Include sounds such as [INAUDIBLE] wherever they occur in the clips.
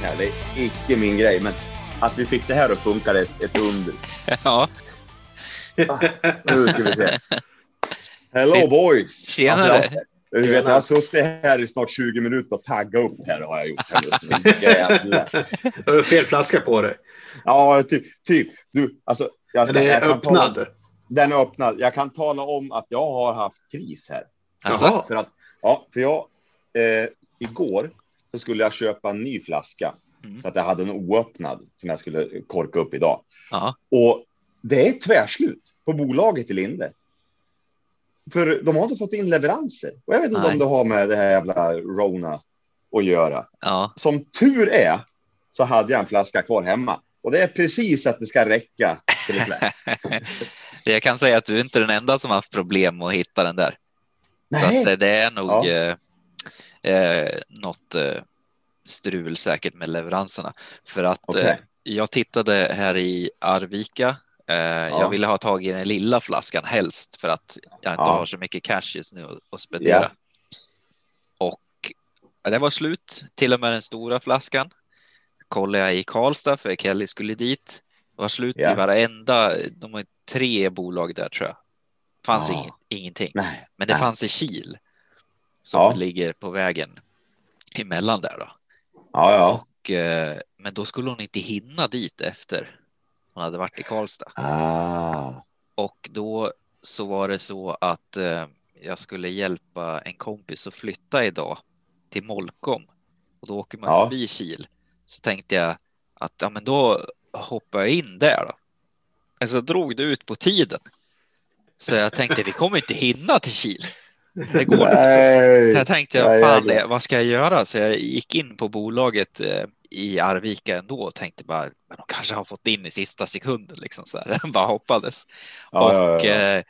här. Det är icke min grej, men att vi fick det här att funka är ett, ett under. [LAUGHS] Ja, Nu ska vi se. Hello boys! Tjenare. Alltså, jag, du vet, jag har suttit här i snart 20 minuter och taggat upp här har jag gjort. Jävlar. [LAUGHS] Du har fel flaska på dig. Ja, typ. typ. Du, alltså, jag, Men det jag är öppnad. Tala, den är öppnad. Jag kan tala om att jag har haft kris här. alltså. För att, ja, för jag, eh, igår så skulle jag köpa en ny flaska. Mm. Så att jag hade en oöppnad som jag skulle korka upp idag. ja, Och det är tvärslut på bolaget i Linde. För de har inte fått in leveranser. Och jag vet inte Nej. om det har med det här jävla Rona att göra. ja, Som tur är så hade jag en flaska kvar hemma. Och det är precis att det ska räcka till ikväll. [LAUGHS] jag kan säga att du är inte den enda som har haft problem att hitta den där. Så att det, det är nog Ja. Eh, något eh, strul säkert med leveranserna. För att Okej. eh, jag tittade här i Arvika. Eh, Jag ville ha tag i den lilla flaskan helst för att jag inte Ja. har så mycket cash just nu att- spendera. Ja. Och det var slut, till och med den stora flaskan. Kollade jag i Karlstad för Kelly skulle dit. Det var slut Ja. i varenda, de har tre bolag där tror jag. Fanns Ja. ing, ingenting. Nej. Men det Nej. fanns i Kil som Ja. ligger på vägen emellan där då. Ja, ja. Och, eh, men då skulle hon inte hinna dit efter hon hade varit i Karlstad. Ah. Och då så var det så att eh, jag skulle hjälpa en kompis att flytta idag till Molkom och då åker man Ja. förbi Kil. Så tänkte jag att ja, men då hoppar jag in där då. Men så drog det ut på tiden. Så jag tänkte vi kommer inte hinna till Kil. Det går. Nej. Jag tänkte, Ja, fan, det- vad ska jag göra? Så jag gick in på bolaget eh, i Arvika ändå och tänkte bara, men de kanske har fått in i sista sekunden liksom så här. [LAUGHS] bara hoppades. Ja, och ja, ja. Eh,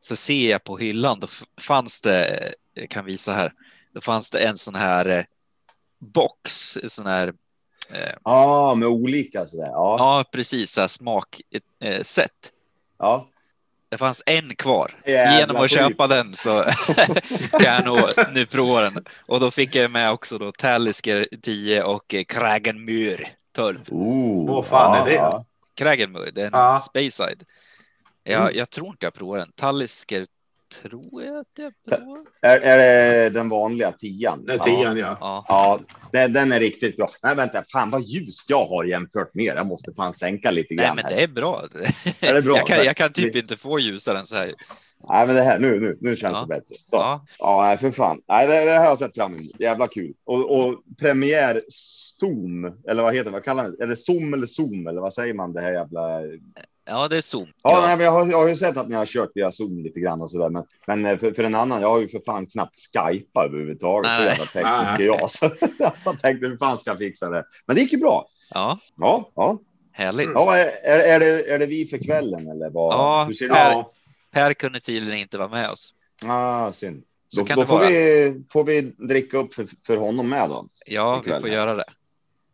så ser jag på hyllan, då fanns det, jag kan visa här, då fanns det en sån här eh, box, en sån här, eh, Ja, med olika sådär. Ja. ja precis, så här smaksätt. ja. Det fanns en kvar. Jävla Genom att skit. köpa den så [LAUGHS] kan jag nog nu prova den. Och då fick jag med också då Talisker 10 och eh, Kragenmyr 12. Oh, Vad fan är det? Ja. Kragenmyr, det är en Ja. Speyside. Jag, Mm. jag tror inte jag provar den. Talisker tror jag att jag provar. Är, är det den vanliga tian? Den tian, ja. Ja, Ja, den, den är riktigt bra. Nej, vänta, fan vad ljust jag har jämfört med. Jag måste fan sänka lite nej grann. men här. det är bra. [LAUGHS] Är det bra? Jag kan, jag kan typ inte få ljusare än så här. Nej, men det här nu, nu, nu känns Ja. det bättre. Så. Ja, Ja, nej, för fan. Nej, det, det här har jag sett fram emot. Jävla kul. Och, och premiär Zoom, eller vad heter det? Vad kallar man det? Är det Zoom eller Zoom eller vad säger man? Det här jävla ja det är Zoom. Ja, Nej, men jag, har, jag har ju sett att ni har kört via Zoom lite grann och så där, men, men eh, för, för en annan, jag har ju för fan knappt Skypa överhuvudtaget. Så Nej. jävla teknisk är jag. Så [LAUGHS] jag tänkte hur fan ska jag fixa det? Men det gick ju bra. Ja, Ja, ja. härligt. ja är, är, är, det, är det vi för kvällen eller vad? Ja, hur ser? Ja, Per kunde tydligen inte vara med oss. Ah, synd. Så Då, kan då det får, vara. vi, får vi dricka upp för, för honom med då. Ja, vi får göra det.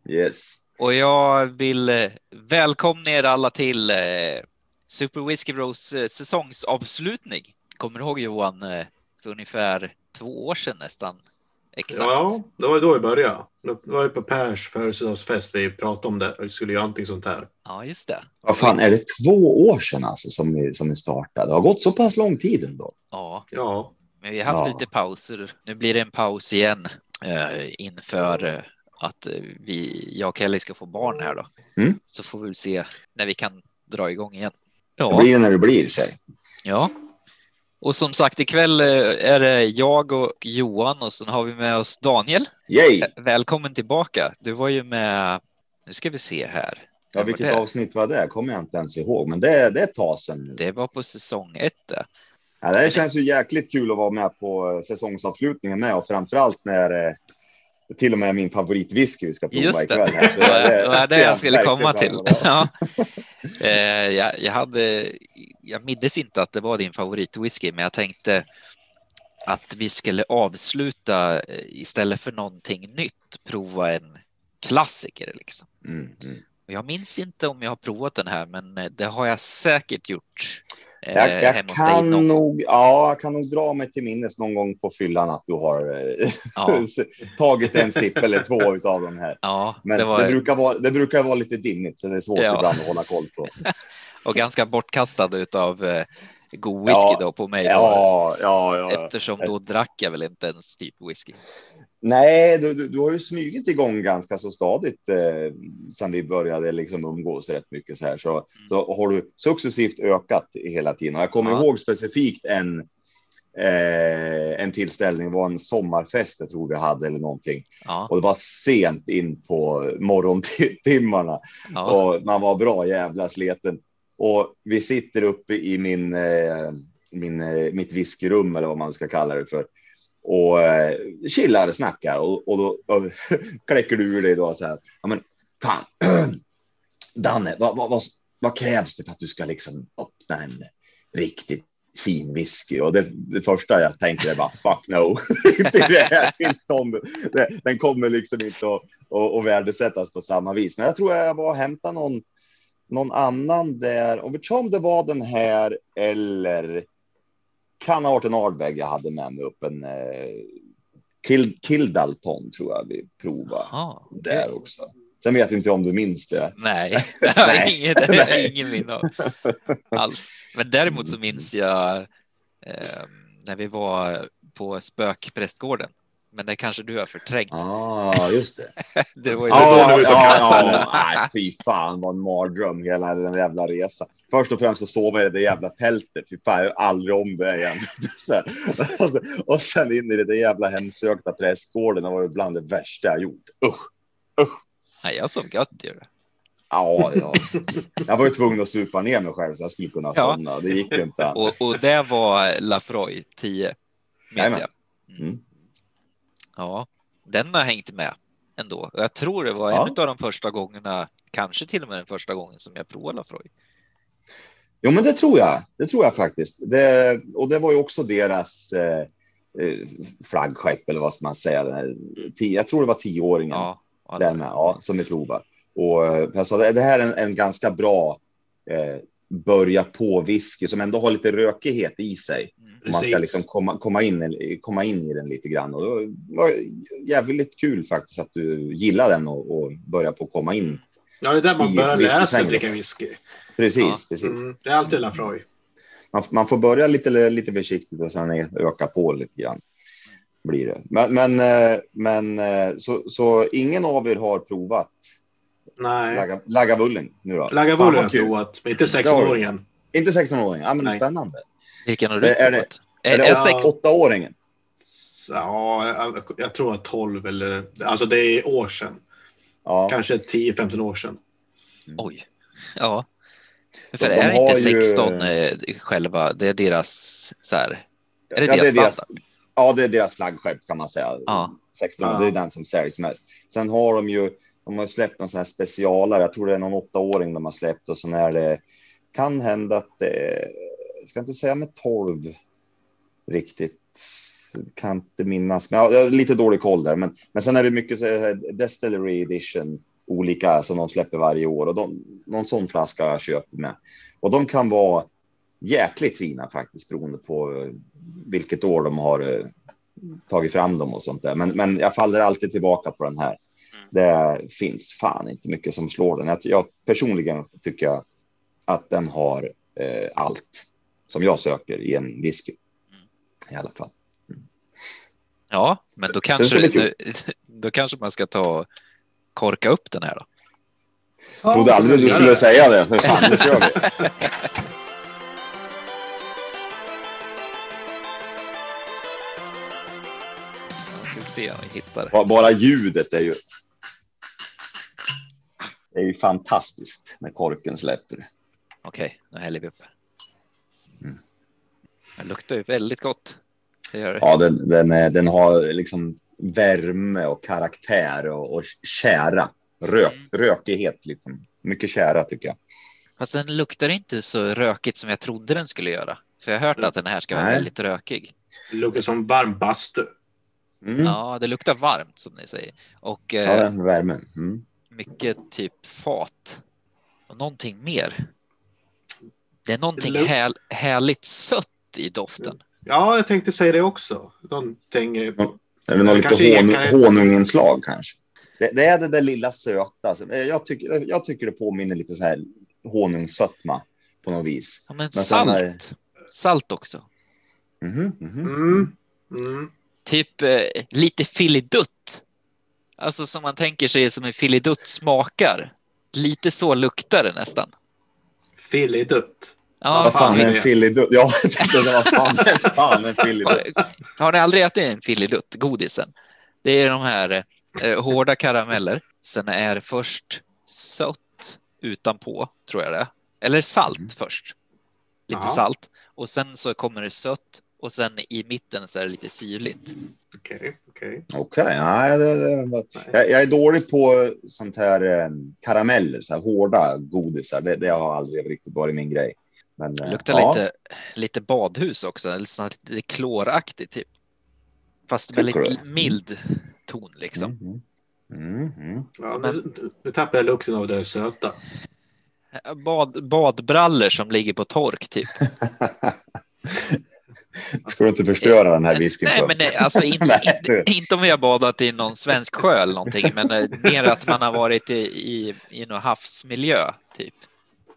Yes. Och jag vill eh, välkomna er alla till eh, Super Whiskey Bros eh, säsongsavslutning. Kommer du ihåg Johan, för ungefär två år sedan nästan? Exakt. ja, det var då vi började. Det var på Pers födelsedagsfest vi pratade om det. Vi skulle göra någonting sånt här. Ja, just det. Vad fan, är det två år sedan alltså som ni, som ni startade? Det har gått så pass lång tid ändå. Ja, Ja, men vi har haft Ja. lite pauser. Nu blir det en paus igen eh, inför eh, att eh, vi, jag och Kelly ska få barn här då. Mm. Så får vi väl se när vi kan dra igång igen. Det Ja. blir ju när det blir sig. Ja. Och som sagt, ikväll eh, är det jag och Johan och sen har vi med oss Daniel. Yay! Välkommen tillbaka. Du var ju med, nu ska vi se här. Ja, När vilket var det? avsnitt var det? kommer jag inte ens ihåg, men det, det är ett tag sedan nu. Det var på säsong ett. det. Ja, det känns ju jäkligt kul att vara med på eh, säsongsavslutningen med och framförallt när eh, till och med min favoritwhisky vi ska prova Just det. ikväll. Här. Så [LAUGHS] Det var det jag skulle komma till. Ja. Eh, jag, jag hade, jag mindes inte att det var din favoritwhisky, men jag tänkte att vi skulle avsluta eh, istället för någonting nytt, prova en klassiker liksom. Mm, mm. Jag minns inte om jag har provat den här, men eh, det har jag säkert gjort. eh, Jag, jag kan nog, ja, jag kan nog dra mig till minnes någon gång på fyllan att du har eh, Ja, [LAUGHS] tagit en sipp eller två utav de här. ja Men det det, var brukar vara, det brukar vara lite dimmigt så det är svårt Ja. ibland att hålla koll på. [LAUGHS] och ganska bortkastad utav eh, god whisky Ja, då på mig. Då, Ja, ja, ja. Eftersom då drack jag väl inte ens typ whisky. Nej, du, du, du har ju smugit igång ganska så stadigt eh, sedan vi började liksom umgås rätt mycket så här. Så, så har du successivt ökat hela tiden. Och jag kommer Ja. ihåg specifikt en, eh, en tillställning, var en sommarfest jag tror vi hade eller någonting. Ja, Och det var sent in på morgontimmarna ja, och man var bra jävla sleten. Och vi sitter uppe i min, eh, min, eh, mitt whiskyrum eller vad man ska kalla det för. Och eh, chillar och snackar och, och då och, [LAUGHS] kläcker du ur dig då så här. Ja men fan. [CLEARS THROAT] Danne, vad, vad, vad, vad krävs det för att du ska liksom öppna en riktigt fin whisky? Och det, det första jag tänker är bara fuck no. [LAUGHS] Inte i det här tillståndet. Det- Den kommer liksom inte att, att, att värdesättas på samma vis. Men jag tror jag var och hämtade någon, någon annan där. Och vet om det var den här eller kan ha varit en Ardbeg jag hade med mig upp en eh, Kill, Kildalton tror jag vi provade okej. där också. Sen vet inte om du minns det. Nej, [LAUGHS] [LAUGHS] det har ingen, ingen minne av alls. Men däremot så minns jag eh, när vi var på spökprästgården. Men det kanske du har förträngt. [LAUGHS] Ah, just det. [LAUGHS] Det var ju Ja, då Ja, var ja, campade. ja. Nej, fy fan vad en mardröm hela den jävla resan. Först och främst så sov jag i det jävla tältet. Fy fan, jag aldrig om det igen. [LAUGHS] Och sen in i det där jävla hemsökta prästgården. Det var ju bland det värsta jag gjort. Usch. Nej, jag sov gött ju. Ja, ja. Jag var ju tvungen att supa ner mig själv så jag skulle kunna Ja. somna. Det gick ju inte. Och, och det var Lafroy 10, minns jag. Mm. Ja, den har hängt med ändå. Jag tror det var Ja. en av de första gångerna, kanske till och med den första gången som jag provade Lafroy. Jo, men det tror jag. Det tror jag faktiskt. Det, och det var ju också deras eh, eh, flaggskepp eller vad ska man säga. Jag tror det var tioåringen. Ja, ja, Den ja, som vi provar. Och eh, jag sa, det det här är en, en ganska bra eh, börja på whisky som ändå har lite rökighet i sig. Mm. Man ska liksom komma, komma, in, komma in i den lite grann. Och det var jävligt kul faktiskt att du gillar den och, och börja på komma in. Ja, det är där man börjar lära sig att dricka whisky. Precis, Ja. precis. Mm, det är alltid Lafroy. Man, man får börja lite, lite försiktigt och sen öka på lite grann. Blir det. Men, men, eh, men eh, så, så ingen av er har provat Nej. Laga- Lagavulin nu då? Lagavulin provat, men inte 16-åringen. Inte 16-åring. Ja, men Nej. spännande. Vilken har du Är det- provat? Är Är, det är åtta- sex? åttaåringen? Ja, jag, jag tror att 12 eller... Alltså det är år sedan. Ja. Kanske 10-15 år sedan. Oj. Ja. För De- är de det inte har ju- 16 eh, själva? Det är deras så här. Är det Ja, deras deras, standard? ja, det är deras flaggskepp kan man säga. Ja. 16, Ja. det är den som säljs mest. Sen har de ju, de har släppt någon sån här specialare. Jag tror det är någon åttaåring de har släppt och sen är det, kan hända att det, jag ska inte säga med 12 riktigt, kan inte minnas, men jag har lite dålig koll där. Men, men sen är det mycket så här Destillery Edition, olika som de släpper varje år och de, någon sån flaska har jag köpt med. Och de kan vara jäkligt fina faktiskt beroende på eh, vilket år de har eh, tagit fram dem och sånt där. Men, men jag faller alltid tillbaka på den här. Det finns fan inte mycket som slår den. Jag, jag personligen tycker jag att den har eh, allt som jag söker i en whisky. I alla fall. Ja, men då kanske, bli [LAUGHS] då kanske man ska ta korka upp den här då. Trodde aldrig du skulle säga det. För fan, nu kör vi. [LAUGHS] Jag Bara ljudet är ju. Det är ju fantastiskt när korken släpper. Okej, nu häller vi upp. Mm. Det luktar ju väldigt gott. Det gör det. Ja, den, den, är, den har liksom värme och karaktär och, och kära. Rök, Mm. Rökighet, liksom. mycket kära tycker jag. Fast den luktar inte så rökigt som jag trodde den skulle göra. För jag har hört att den här ska vara Nej. väldigt rökig. Det luktar som varm bastu. Mm. Ja, det luktar varmt som ni säger. Och Ja, eh, den värmen. Mm. Mycket typ fat. Och någonting mer. Det är någonting här, härligt sött i doften. Ja, jag tänkte säga det också. Någonting... eh, Eller något lite Kanske hon, ekar- honunginslag kanske. Det, det är det där lilla söta. Eh, Jag tycker, jag tycker det påminner lite så här honungssötma på något vis. Ja, men sen salt. är- Salt också. Mhm, mhm. Mm. Mm. Typ eh, lite filidutt. Alltså som man tänker sig som en filidutt smakar. Lite så luktar det nästan. Filidutt. Ja, Vad fan [LAUGHS] fan är en det? filidutt? Ja, var fan, fan en filidutt. Har, ni aldrig ätit en filidutt, godisen? Det är de här eh, hårda karameller. Sen är först sött utanpå, tror jag det. Eller salt Mm. först. Lite Ja. salt. Och sen så kommer det sött och sen i mitten så är det lite syrligt. Okej, okej. Okej, nej, det, jag, jag är dålig på sånt här eh, karameller, så här hårda godisar. Det, det har aldrig riktigt varit min grej. Men, Det eh, luktar ja, lite, lite badhus också, sånt lite kloraktigt typ. Fast väldigt du? mild ton liksom. Mhm. Mm, mm. Ja, nu, nu tappar jag lukten av det söta. Bad, badbrallor som ligger på tork typ. [LAUGHS] [LAUGHS] Ska du inte förstöra den här whiskyn? Nej, för? men nej, alltså [LAUGHS] inte, Nej, inte, inte om vi har badat i någon svensk sjö eller någonting, men eh, mer att man har varit i, i, i någon havsmiljö, typ.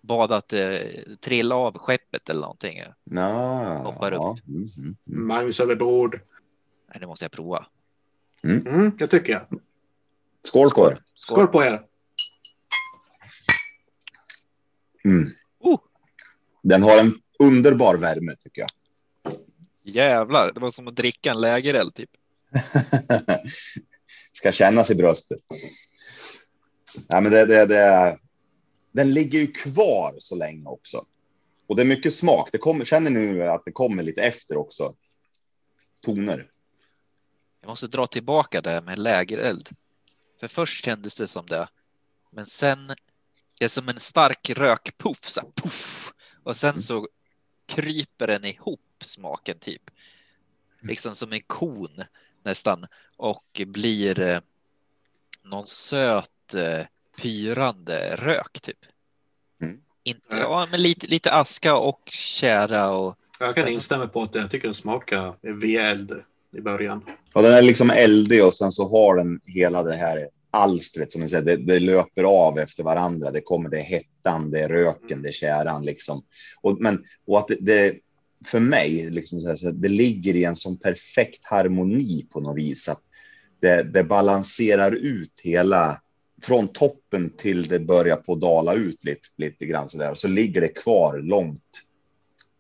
Badat, eh, trilla av skeppet eller någonting. Ja, Hoppar ja. Mm, mm, mm. Magnus över bord. Nej, det måste jag prova. Mm, det tycker jag. Skål på er. Skål på er. Mm. Oh. Den har en underbar värme tycker jag. Jävlar, det var som att dricka en lägereld typ. [LAUGHS] Ska kännas i bröstet. Ja, men det, det, det, den ligger ju kvar så länge också. Och det är mycket smak. Det kommer, känner nu att det kommer lite efter också? Toner. Jag måste dra tillbaka det med lägereld. För först kändes det som det, men sen det är som en stark rökpuff, så här, puff. Och sen så kryper den ihop smaken typ. Liksom som en kon nästan och blir eh, någon söt eh, pyrande rök typ. Mm. Inte, ja, men lite, lite aska och kära och Jag kan instämma på att jag tycker den smakar vedeld i början. Och den är liksom eldig och sen så har den hela det här alstret som ni säger. Det, det löper av efter varandra. Det kommer det hettan, det är röken, det är käran liksom. Och, men, och att det, det för mig, liksom så här, så det ligger i en sån perfekt harmoni på något vis. Att det, det balanserar ut hela från toppen till det börjar på dala ut lite, lite grann så där. Och så ligger det kvar långt,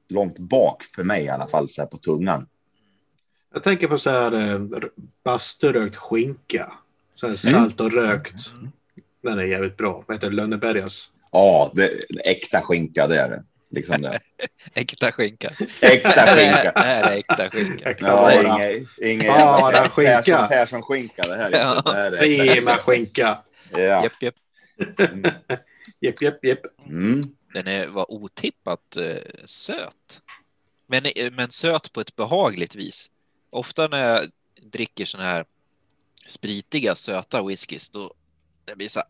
långt bak för mig i alla fall så här på tungan. Jag tänker på så här eh, basturökt skinka. Så här Mm. salt och rökt. Den är jävligt bra. Vad heter det? Lönnebergas. Ja, det, äkta skinka, det är det. Liksom det. [LAUGHS] äkta skinka. Äkta Det skinka. här är äkta skinka. Äkta Ja, vara. inget, inget Bara jävla skinka. Persson, Persson skinka det här. Ja. Det här är Prima skinka. Ja. Japp, japp. Jepp, [LAUGHS] jepp, jepp. Mm. Den är, var otippat eh, söt. Men, eh, men söt på ett behagligt vis. Ofta när jag dricker såna här spritiga söta whiskys då det blir så här,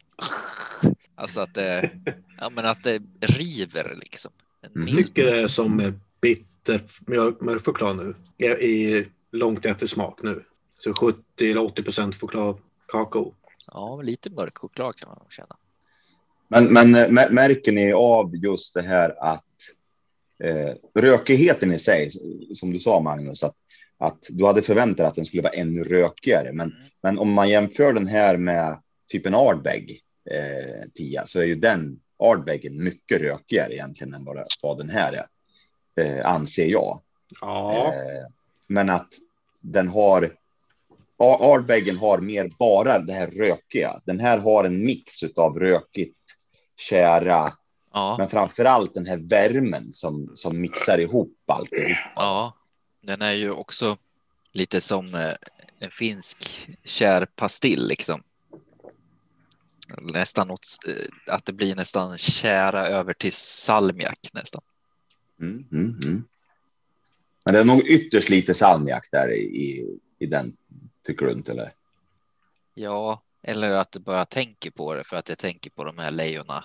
[LAUGHS] alltså att det, ja, men att det river liksom. Mm. Jag mild- tycker det är som bitter mjölk- mörkchoklad nu. I, i långt eftersmak nu. Så 70 eller 80 procent choklad, kakao. Ja, lite mörk choklad kan man nog känna. Men, men mä- märker ni av just det här att eh, rökigheten i sig, som du sa Magnus, att, att du hade förväntat att den skulle vara ännu rökigare. Men, Mm. men om man jämför den här med typ en Ardbeg eh, 10 så är ju den Ardbeggen mycket rökigare egentligen än vad, den här är, eh, anser jag. Ja. Eh, men att den har Ardbeggen har mer bara det här rökiga. Den här har en mix av rökigt, kära, Ja, men framför allt den här värmen som, som mixar ihop alltihop. ja, den är ju också lite som eh, en finsk kär pastill liksom. Nästan något, eh, att det blir nästan kära över till salmiak nästan. Mm, mm, mm. Men det är nog ytterst lite salmiak där i, i, i den, tycker du inte? Eller? Ja, eller att jag bara tänker på det för att jag tänker på de här lejona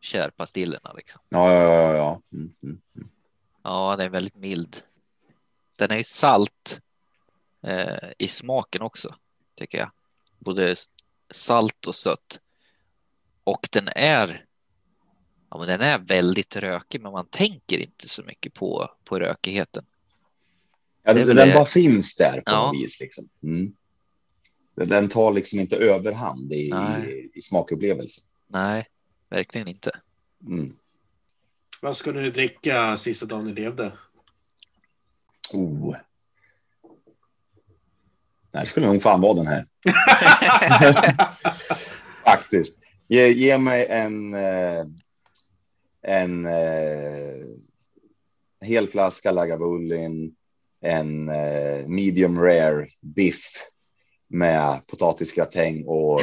kärpastillerna. Liksom. Ja, ja, ja. ja. Mm, mm. Ja, den är väldigt mild. Den är ju salt eh, i smaken också, tycker jag. Både salt och sött. Och den är, ja, men den är väldigt rökig, men man tänker inte så mycket på, på rökigheten. ja Det är den, det. bara finns där på Ja. något vis. Liksom. Mm. Den- tar liksom inte överhand i, i, i smakupplevelsen. Nej, verkligen inte. Mm. Vad skulle ni dricka sista dagen ni levde? Oh. Nej, det skulle nog fan vara den här. [LAUGHS] Faktiskt. Ge, ge mig en, eh, en eh, hel flaska Lagavulin, en eh, medium rare biff med potatisgratäng och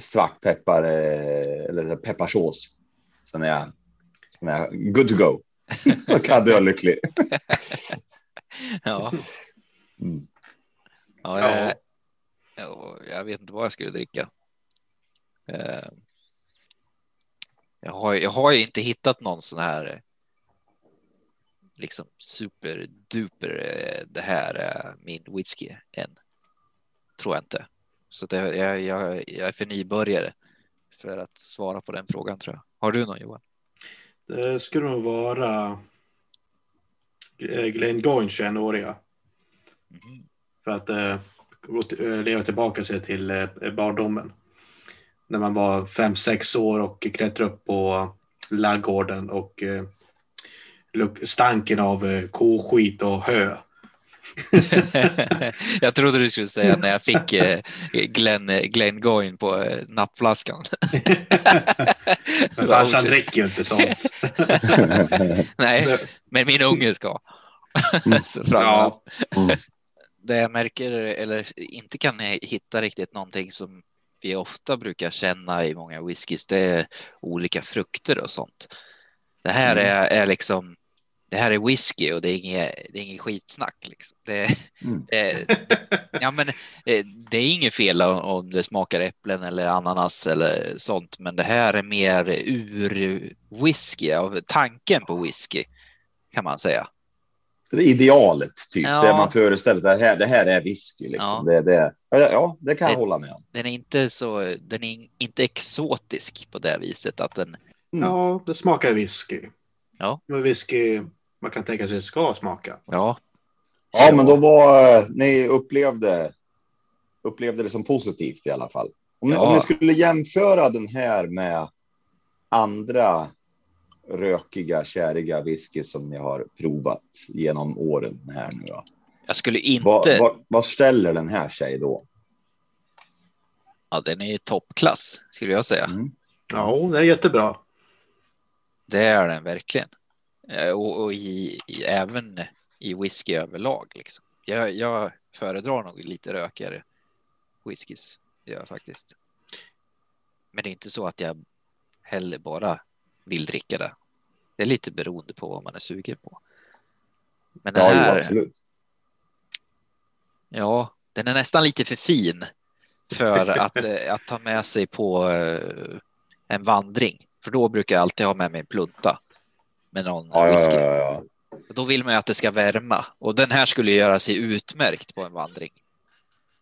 svartpeppar eller pepparsås. Sen är jag, sen är jag good to go. [LAUGHS] Då kan jag dö lycklig. Ja, Mm. Ja, jag, ja, jag vet inte vad jag skulle dricka. Eh, Jag har, jag har ju inte hittat någon sån här eh, liksom superduper. eh, Det här är min whisky än. Tror jag inte. Så det, jag, jag, jag är för nybörjare för att svara på den frågan tror jag. Har du någon Johan? Det skulle nog vara eh, Glenn Goyne 21-åriga. Mhm. För att eh, gå till- eh, leva tillbaka sig till eh, barndomen. När man var fem sex år och klättrade upp på laggården och eh, luk- stanken av eh, koskit och hö. [LAUGHS] jag trodde du skulle säga när jag fick eh, Glenn, Glenn Goyne på eh, nappflaskan. [LAUGHS] Men farsan dricker ju inte sånt. [LAUGHS] Nej, men min unge ska. Mm. Ja. Mm. Det jag märker, eller inte kan jag hitta riktigt någonting som vi ofta brukar känna i många whiskys, det är olika frukter och sånt. Det här Mm. är, är liksom, det här är whisky och det är inget, det är inget skitsnack. Liksom. Det, Mm. det, [LAUGHS] ja, men, eh, det är inget fel om- om det smakar äpplen eller ananas eller sånt, men det här är mer ur whisky, av tanken på whisky kan man säga. Det är idealet, typ. Ja. Det man föreställer sig. Det här, det här är whisky. Liksom. Ja. Det, det, ja, det kan jag Det- hålla med om. Den är inte så, den är inte exotisk på det viset att den, Mm. ja, det smakar whisky. Ja. Men whisky man kan tänka sig ska smaka. ja, Ja, men då var ni upplevde, upplevde det som positivt i alla fall. Om, ni- Ja. om ni skulle jämföra den här med andra rökiga, käriga whisky som ni har provat genom åren här nu då. jag skulle inte, Vad, vad, vad ställer den här sig då? ja, den är ju toppklass skulle jag säga. Mm. Ja, det är jättebra. Det är den verkligen. Eh, Och, och i, i, även i whisky överlag. Liksom. Jag, jag föredrar nog lite rökigare whiskys, gör jag faktiskt. Men det är inte så att jag heller bara vill dricka det. Det är lite beroende på vad man är sugen på. Men den Ja, jo, här, absolut. ja, den är nästan lite för fin för [LAUGHS] att, eh, att ta med sig på eh, en vandring. För då brukar jag alltid ha med mig en plunta med någon Ja, whisky. ja, ja. Då vill man ju att det ska värma och den här skulle göra sig utmärkt på en vandring.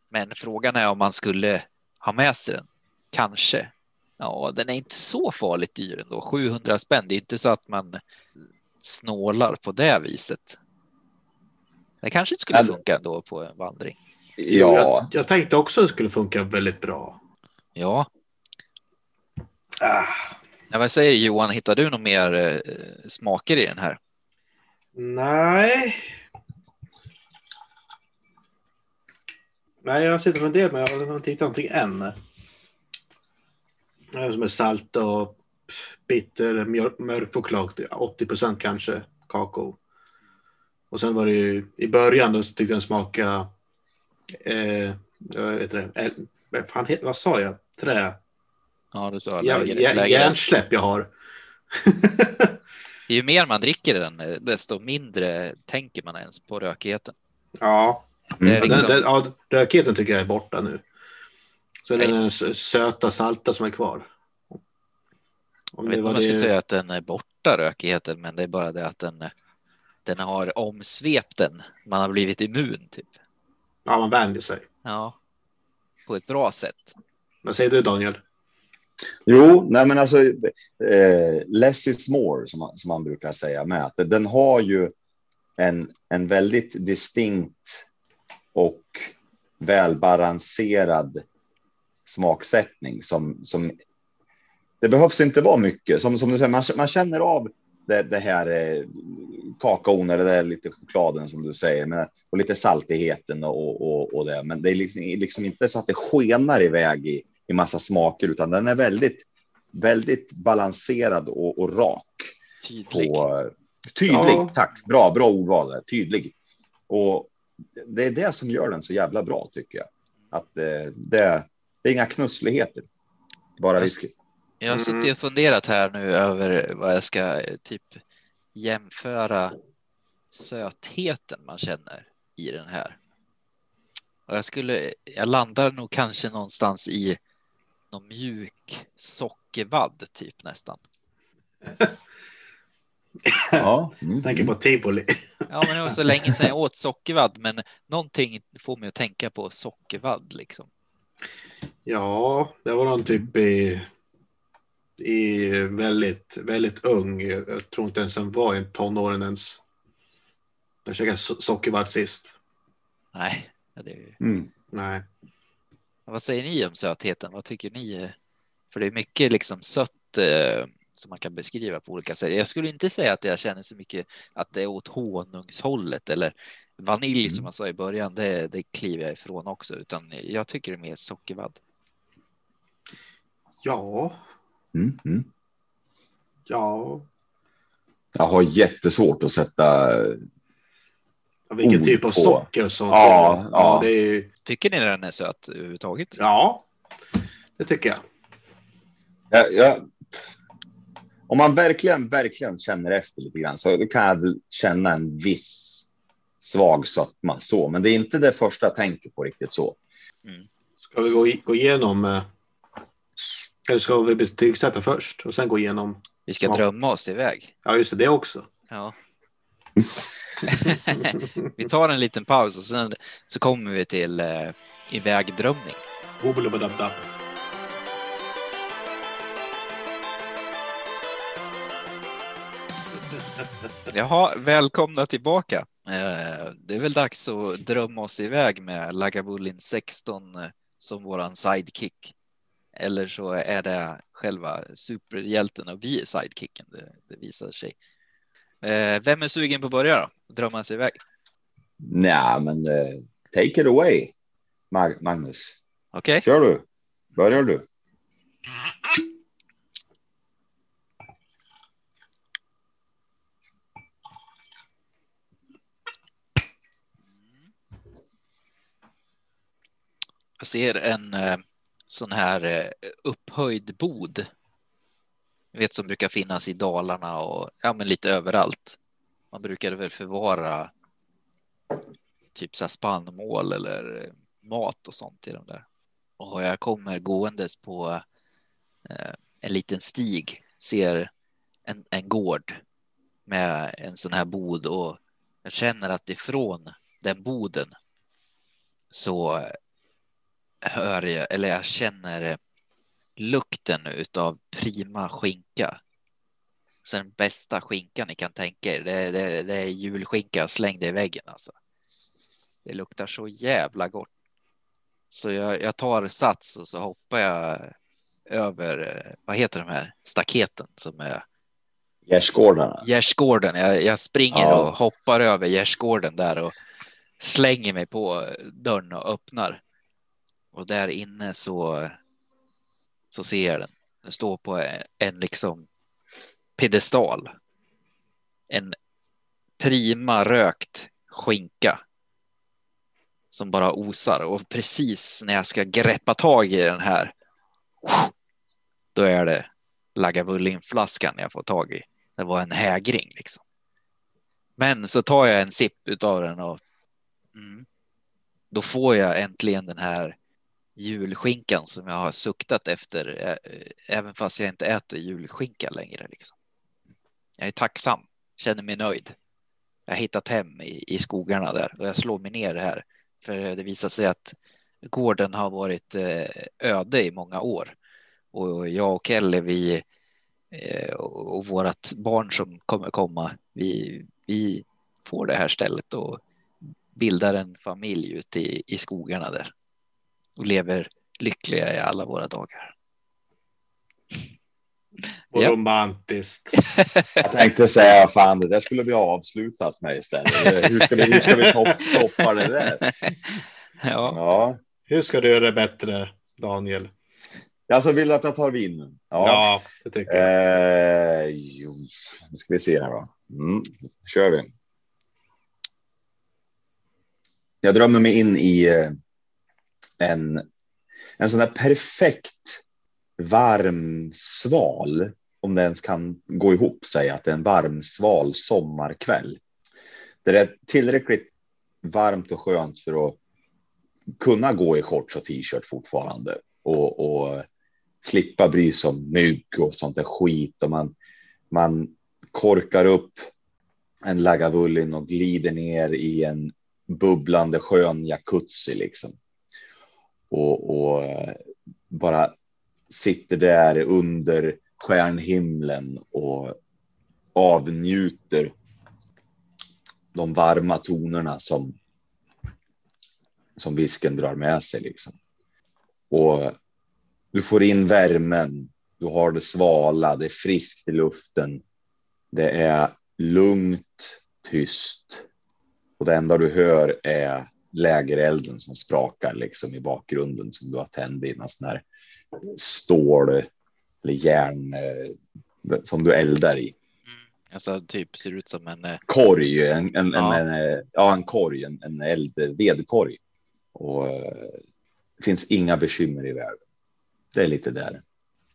Men frågan är om man skulle ha med sig den. Kanske. Ja, den är inte så farligt dyr ändå. 700 spänn. Det är inte så att man snålar på det viset. Det kanske inte skulle Men- funka ändå på en vandring. ja. Jag, jag tänkte också att det skulle funka väldigt bra. Ja, Ah, Ja, vad säger Johan? Hittar du någon mer eh, smaker i den här? nej. Nej, jag sitter och funderar men jag har inte hittat någonting än. Som är salt och bitter, mörk choklad, 80 procent kanske kakao. Och sen var det ju i början då tyckte jag den smakade, eh, vad heter det, vad, fan, vad sa jag? Trä? Ja, du sa Ja, lägre, ja, lägre. hjärnsläpp jag har. [LAUGHS] Ju mer man dricker den, eh, desto mindre tänker man ens på rökigheten. ja, Mm. liksom, den, den, ja, rökigheten tycker jag är borta nu. Så är det den söta salta som är kvar. Jag vet inte om jag ska säga att den är borta rökigheten, men det är bara det att den, den har omsvept den. Man har blivit immun typ. Ja, man vänjer sig. Ja, på ett bra sätt. Vad säger du Daniel? Jo, nej men alltså eh, less is more som man, som man brukar säga med att den har ju en, en väldigt distinkt och välbalanserad smaksättning som, som det behövs inte vara mycket. Som, som du säger, man, man känner av det, det här eh, kakaon eller det lite chokladen som du säger med, och lite saltigheten och, och, och det. Men det är liksom, liksom, inte så att det skenar iväg i, i massa smaker, utan den är väldigt, väldigt balanserad och, och rak. Tydlig. På, tydlig, Ja. tack. Bra, bra ordval där. Tydlig. Och det är det som gör den så jävla bra tycker jag. Att eh, det, det är inga knussligheter. Bara Jag- whisky. Jag har Mm. suttit och funderat här nu över vad jag ska eh, typ jämföra sötheten man känner i den här. Och jag skulle, jag landar nog kanske någonstans i någon mjuk sockervadd typ nästan. [LAUGHS] Ja. Mm. Jag tänker på tivoli. [LAUGHS] Ja, men det var så länge sedan jag åt sockervadd, men någonting får mig att tänka på sockervadd liksom. Ja, det var någon typ i, i väldigt, väldigt ung. Jag tror inte ens den var i tonåren ens. Jag käkade so- sockervadd sist. Nej, ja, det är... Mm. Nej. vad säger ni om sötheten? Vad tycker ni? För det är mycket liksom sött eh, som man kan beskriva på olika sätt. Jag skulle inte säga att jag känner så mycket att det är åt honungshållet eller vanilj som Mm. man sa i början. Det, det kliver jag ifrån också, utan jag tycker det är mer sockervadd. Ja, Mm. Mm. ja. Jag har jättesvårt att sätta. Vilken typ av på. socker sånt. Ja, ja. det är ju, Tycker ni den är söt överhuvudtaget? ja, det tycker jag. Jag, jag, om man verkligen, verkligen känner efter lite grann så kan jag väl känna en viss svag sötma så, men det är inte det första jag tänker på riktigt så. Ska vi gå, gå igenom? Eller ska vi betygsätta först och sen gå igenom? Vi ska drömma oss iväg. Ja, just det, det också. Ja. [LAUGHS] vi tar en liten paus och sen så kommer vi till eh, ivägdrömning. Jaha, välkomna tillbaka. Eh, Det är väl dags att drömma oss iväg med Lagavulin 16 eh, som våran sidekick. Eller så är det själva superhjälten och vi är sidekicken. Det, det visar sig. Eh, Vem är sugen på att börja då? Drömma sig iväg? Nej, men eh, take it away, Mag- Magnus. Okej? Kör du. Börjar du. Jag ser en eh, sån här eh, upphöjd bod. Jag vet som brukar finnas i Dalarna och ja, men lite överallt. Man brukade väl förvara typ så här spannmål eller eh, mat och sånt i de där. Och jag kommer gåendes på eh, en liten stig, ser en, en gård med en sån här bod och jag känner att ifrån den boden så hör jag, eller jag känner lukten utav prima skinka. Så den bästa skinkan ni kan tänka er, det, det, det är julskinka slängd i väggen alltså. Det luktar så jävla gott. Så jag, jag tar sats och så hoppar jag över, vad heter de här staketen som är Gärdsgårdarna. gärdsgården. Jag, jag springer Ja. och hoppar över gärdsgården där och slänger mig på dörren och öppnar. Och där inne så, så ser jag den. Den står på en, liksom piedestal. En prima rökt skinka. Som bara osar och precis när jag ska greppa tag i den här. Då är det Lagavulin-flaskan jag får tag i. Det var en hägring liksom. Men så tar jag en sipp utav den och mm, då får jag äntligen den här julskinkan som jag har suktat efter, eh, även fast jag inte äter julskinka längre. Liksom. Jag är tacksam, känner mig nöjd. Jag har hittat hem i, i skogarna där och jag slår mig ner här. För det visar sig att gården har varit eh, öde i många år. Och jag och Kelly, vi eh, och vårt barn som kommer komma, vi, vi får det här stället och bildar en familj ute i, i skogarna där och lever lyckliga i alla våra dagar. Vad Ja. romantiskt. [LAUGHS] Jag tänkte säga fan, det där skulle vi ha avslutat med istället. Hur ska vi, hur ska vi topp, toppa det där? Ja, Ja, Hur ska du göra det bättre, Daniel? alltså vill du att jag tar vin? nu? Ja, det tycker jag. Eh, jo, nu ska vi se här då. Mm, kör vi. Jag drömmer mig in i eh, en, en sån där perfekt varm sval, om det ens kan gå ihop sig att det är en varm sval sommarkväll. Där det är tillräckligt varmt och skönt för att kunna gå i shorts och t-shirt fortfarande och, och slippa bry sig om mygg och sånt där skit och man, man korkar upp en Lagavulin och glider ner i en bubblande skön jacuzzi liksom. Och, och eh, bara sitter där under stjärnhimlen och avnjuter de varma tonerna som som visken drar med sig liksom. Och du får in värmen. Du har det svala, det är friskt i luften. Det är lugnt, tyst. Och det enda du hör är lägerelden som sprakar liksom i bakgrunden som du har tänd i en sån här stål eller järn eh, som du eldar i. alltså typ ser ut som en eh, Korg, en, en, Ja. en, en, eh, ja, en korg, en, en eld, vedkorg. Och det finns inga bekymmer i världen. Det är lite där.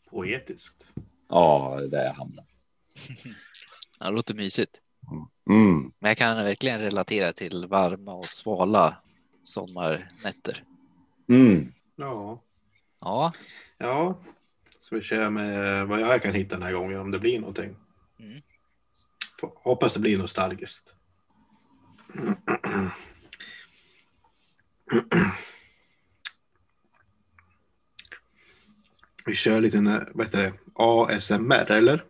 Poetiskt. Ja, där jag hamnar. Det låter mysigt. Mm. Men jag kan verkligen relatera till varma och svala sommarnätter. Mm. Ja. Ja, Ja. Ska vi köra med vad jag kan hitta den här gången om det blir någonting. Mm. Får- Hoppas det blir nostalgiskt. Vi kör lite vad heter det? ASMR eller?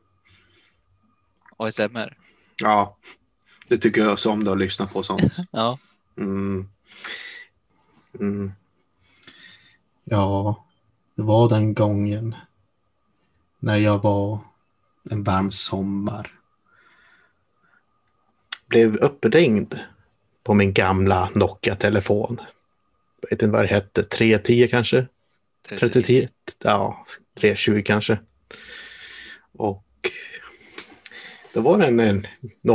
ASMR. Ja, det tycker jag så om det att lyssna på sånt. [LAUGHS] Ja, Mm. Mm. Ja, det var den gången när jag var en varm sommar. Blev uppringd på min gamla Nokia-telefon. Jag vet inte vad det hette, 310 kanske? 30, ja, 320 kanske. Och då var det en, en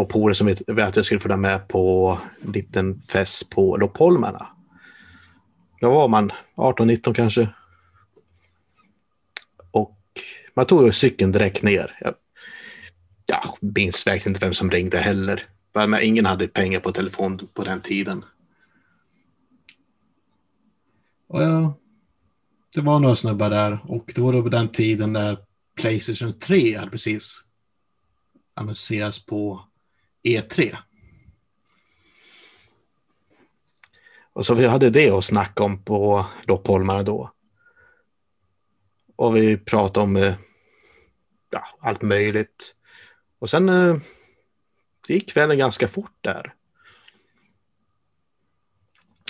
polare som ville att jag skulle följa med på en liten fest på Loppholmarna. Då var man 18-19 kanske. Och man tog cykeln direkt ner. Jag, jag minns verkligen inte vem som ringde heller. Men ingen hade pengar på telefon på den tiden. Och ja, det var några snubbar där och det var då på den tiden när Playstation 3 hade precis annonserats på E3. Och så vi hade det att snacka om på Loppholmarna då. Och vi pratade om eh, ja, allt möjligt. Och sen eh, det gick kvällen ganska fort där.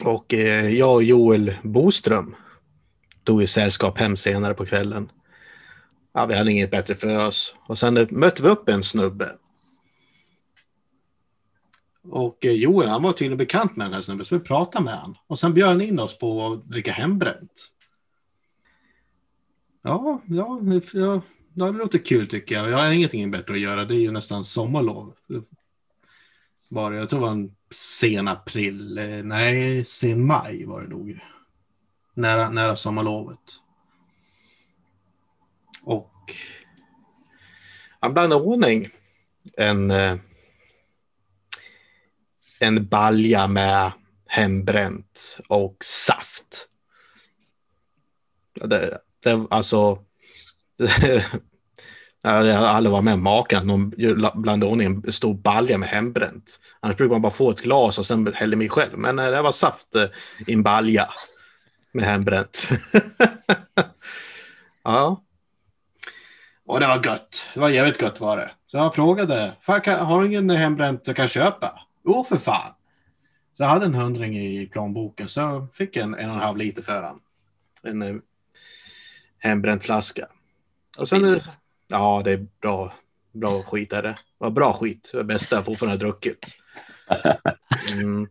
Och eh, jag och Joel Boström tog ju sällskap hem senare på kvällen. Ja, vi hade inget bättre för oss. Och sen mötte vi upp en snubbe. Och eh, Joel han var tydligen bekant med den här snubben så vi pratade med honom. Och sen bjöd han in oss på att dricka hembränt. Ja, ja, det- ja, det låter kul tycker jag. Jag har ingenting bättre att göra. Det är ju nästan sommarlov. Bara, jag tror det var en sen april. Eh, nej, sen maj var det nog. Nära, nära sommarlovet. Och han blandade i ordning en, eh, en balja med hembränt och saft. Det, det, alltså, [LAUGHS] jag har aldrig varit med om maken att någon gör- blandar ordning en stor balja med hembränt. Annars brukar man bara få ett glas och sen häller mig själv. Men eh, det var saft eh, i en balja med hembränt. [LAUGHS] ja. Och det var gött. Det var jävligt gött var det. Så jag frågade, har du ingen hembränt jag kan köpa? Jo, för fan. Så jag hade en hundring i plånboken så jag fick en en och en halv liter för han. En eh, hembränt flaska. Och sen, eh, ja, det är bra, bra skit är det. Det var bra skit. Det bästa jag fortfarande har druckit. [LAUGHS] Mm.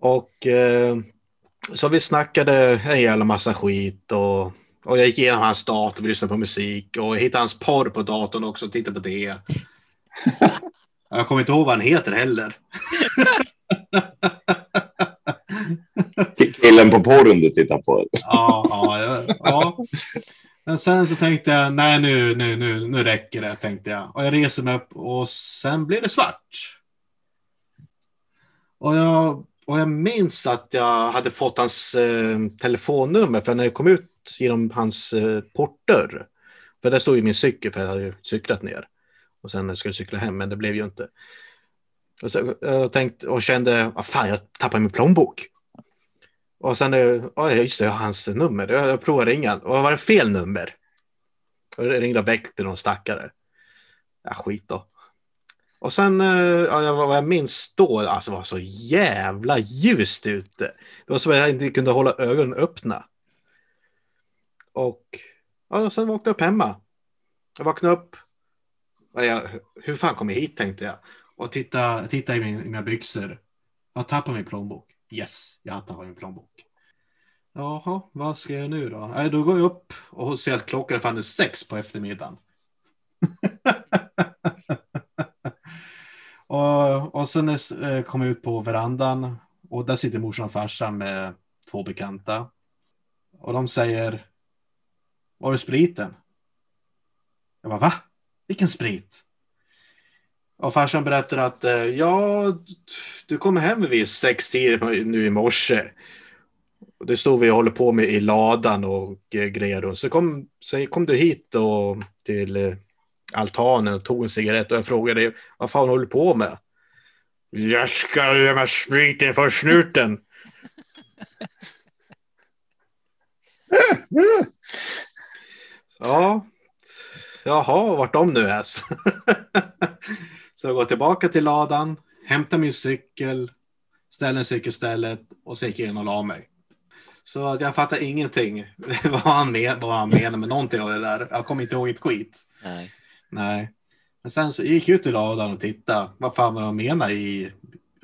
Och eh, så vi snackade en jävla massa skit och, och jag gick igenom hans dator, vi lyssnade på musik och jag hittade hans porr på datorn också och tittade på det. [LAUGHS] Jag kommer inte ihåg vad han heter heller. Killen på porren du tittar på. Ja, ja, ja. Men sen så tänkte jag, nej nu, nu, nu, nu räcker det, tänkte jag. Och jag reser mig upp och sen blir det svart. Och jag, och jag minns att jag hade fått hans eh, telefonnummer för när jag kom ut genom hans eh, portdörr. För där stod ju min cykel för jag hade ju cyklat ner. Och sen skulle jag cykla hem men det blev ju inte. Och så, jag tänkte och kände, vad fan jag tappade min plånbok. Och sen, ah, ja just det, jag har hans nummer. Jag, provade provade ringa. Och var det fel nummer? Och jag ringde och väckte någon stackare. Ja, skit då. Och sen, eh, ja, vad jag minns då, alltså det var så jävla ljust ute. Det var som att jag inte kunde hålla ögonen öppna. Och ja, sen vaknade jag upp hemma. Jag vaknade upp. Jag, hur fan kom jag hit tänkte jag. Och titta, titta i, min, i mina byxor. Jag tappar min plånbok. Yes, jag har tappat min plånbok. Jaha, vad ska jag göra nu då? Nej, då går jag upp och ser att klockan är fan sex på eftermiddagen. [LAUGHS] och, och sen är- eh, kom jag ut på verandan och där sitter morsan och farsan med två bekanta. Och de säger, var är spriten? Jag bara, va? Vilken sprit? Och farsan berättar att eh, ja, du kommer hem vid sex tiden nu i morse. Och det stod vi och håller på med i ladan och eh, grejer. Så kom, så kom du hit och till eh, altanen och tog en cigarett och jag frågade vad fan håller du på med? Jag ska gömma spriten för snuten. [LAUGHS] Ja, jaha, vart de nu är. [LAUGHS] så jag går tillbaka till ladan, hämtar min cykel, ställer en cykelstället och så gick jag in och la mig. Så att jag fattar ingenting [LAUGHS] vad han, men, vad han menar med någonting av det där. Jag kommer inte ihåg ett skit. Nej. Nej. Men sen så gick jag ut i ladan och tittade. Vad fan var de menar i...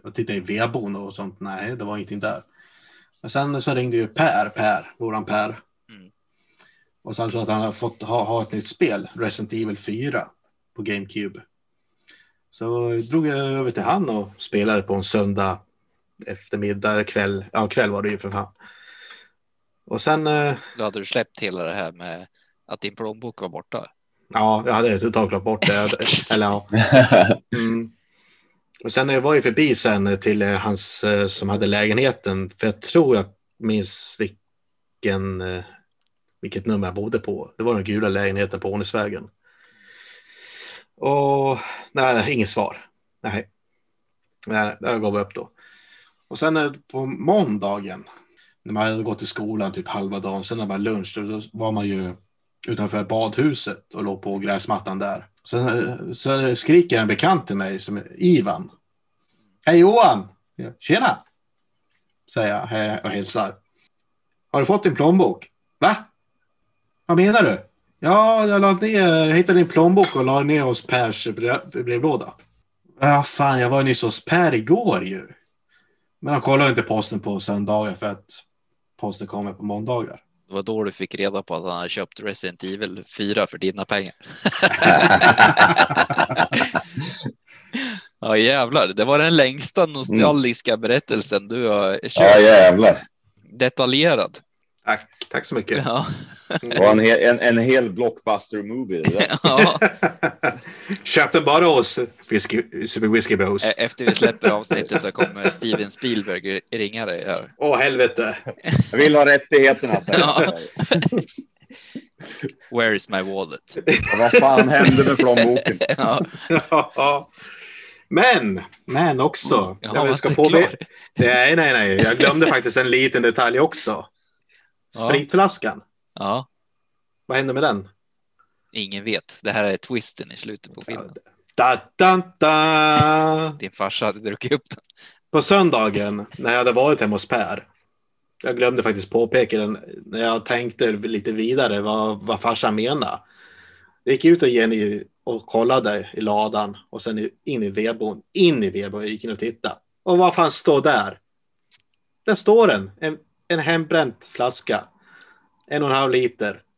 Och tittade i vedboden och sånt. Nej, det var ingenting där. Men sen så ringde ju Per, Per, våran Per. Och så sa att han har fått ha, ha ett nytt spel, Resident Evil 4 på GameCube. Så drog jag över till han och spelade på en söndag eftermiddag, kväll. Ja, kväll var det ju för fan. Och sen, eh, Då hade du släppt hela det här med att din plånbok var borta. ja, jag hade totalt glömt bort det. [LAUGHS] Eller ja. Mm. Och sen jag var ju förbi sen till eh, hans eh, som hade lägenheten. För jag tror jag minns vilken, vilket nummer jag bodde på. Det var den gula lägenheten på Ånäsvägen. Och nej, inget svar. Nej, nej där gav upp då. Och sen eh, på måndagen när man hade gått till skolan typ halva dagen, sen när det var lunch, då då var man ju utanför badhuset och låg på gräsmattan där. Sen eh, sen skriker en bekant till mig som är Ivan. Hej Johan! Tjena! Säger jag och hälsar. Har du fått din plånbok? Va? Vad menar du? Ja, jag, la ner, jag hittade din plånbok och la ner hos Pers brev- brevlåda. Ja, fan, jag var nyss hos Per igår ju. Men de kollar inte posten på söndagar för att posten kommer på måndagar. Det var då du fick reda på att han hade köpt Resident Evil 4 för dina pengar. [LAUGHS] ja jävlar, det var den längsta nostalgiska berättelsen du har ja, kört. jävlar. Detaljerad. Tack, tack så mycket. Ja. Och en, hel, en, en hel blockbuster movie. det där. Ja, [LAUGHS] bara hos Whiskey, Super Whiskey Bros. e- efter vi släpper avsnittet då kommer Steven Spielberg ringa dig här. Åh helvete. [LAUGHS] Jag vill ha rättigheterna. Ja. [LAUGHS] Where is my wallet? Och Vad fan hände med plånboken? Ja, Ja. Men, men också. jag jag var ska klar. nej, nej, nej. Jag glömde faktiskt en liten detalj också. Ja. Spritflaskan. Ja, Vad hände med den? ingen vet. Det här är twisten i slutet på filmen. Da, da, da. Din farsa hade druckit upp den. På söndagen när jag hade varit hemma hos Per. Jag glömde faktiskt påpeka den när jag tänkte lite vidare vad, vad farsan menade. Jag gick ut och Jenny och kollade i ladan och sen in i vedboden. In i vedboden, gick in och tittade. Och vad fan står där? Där står den. En, en hembränt flaska. En och en halv liter. [LAUGHS]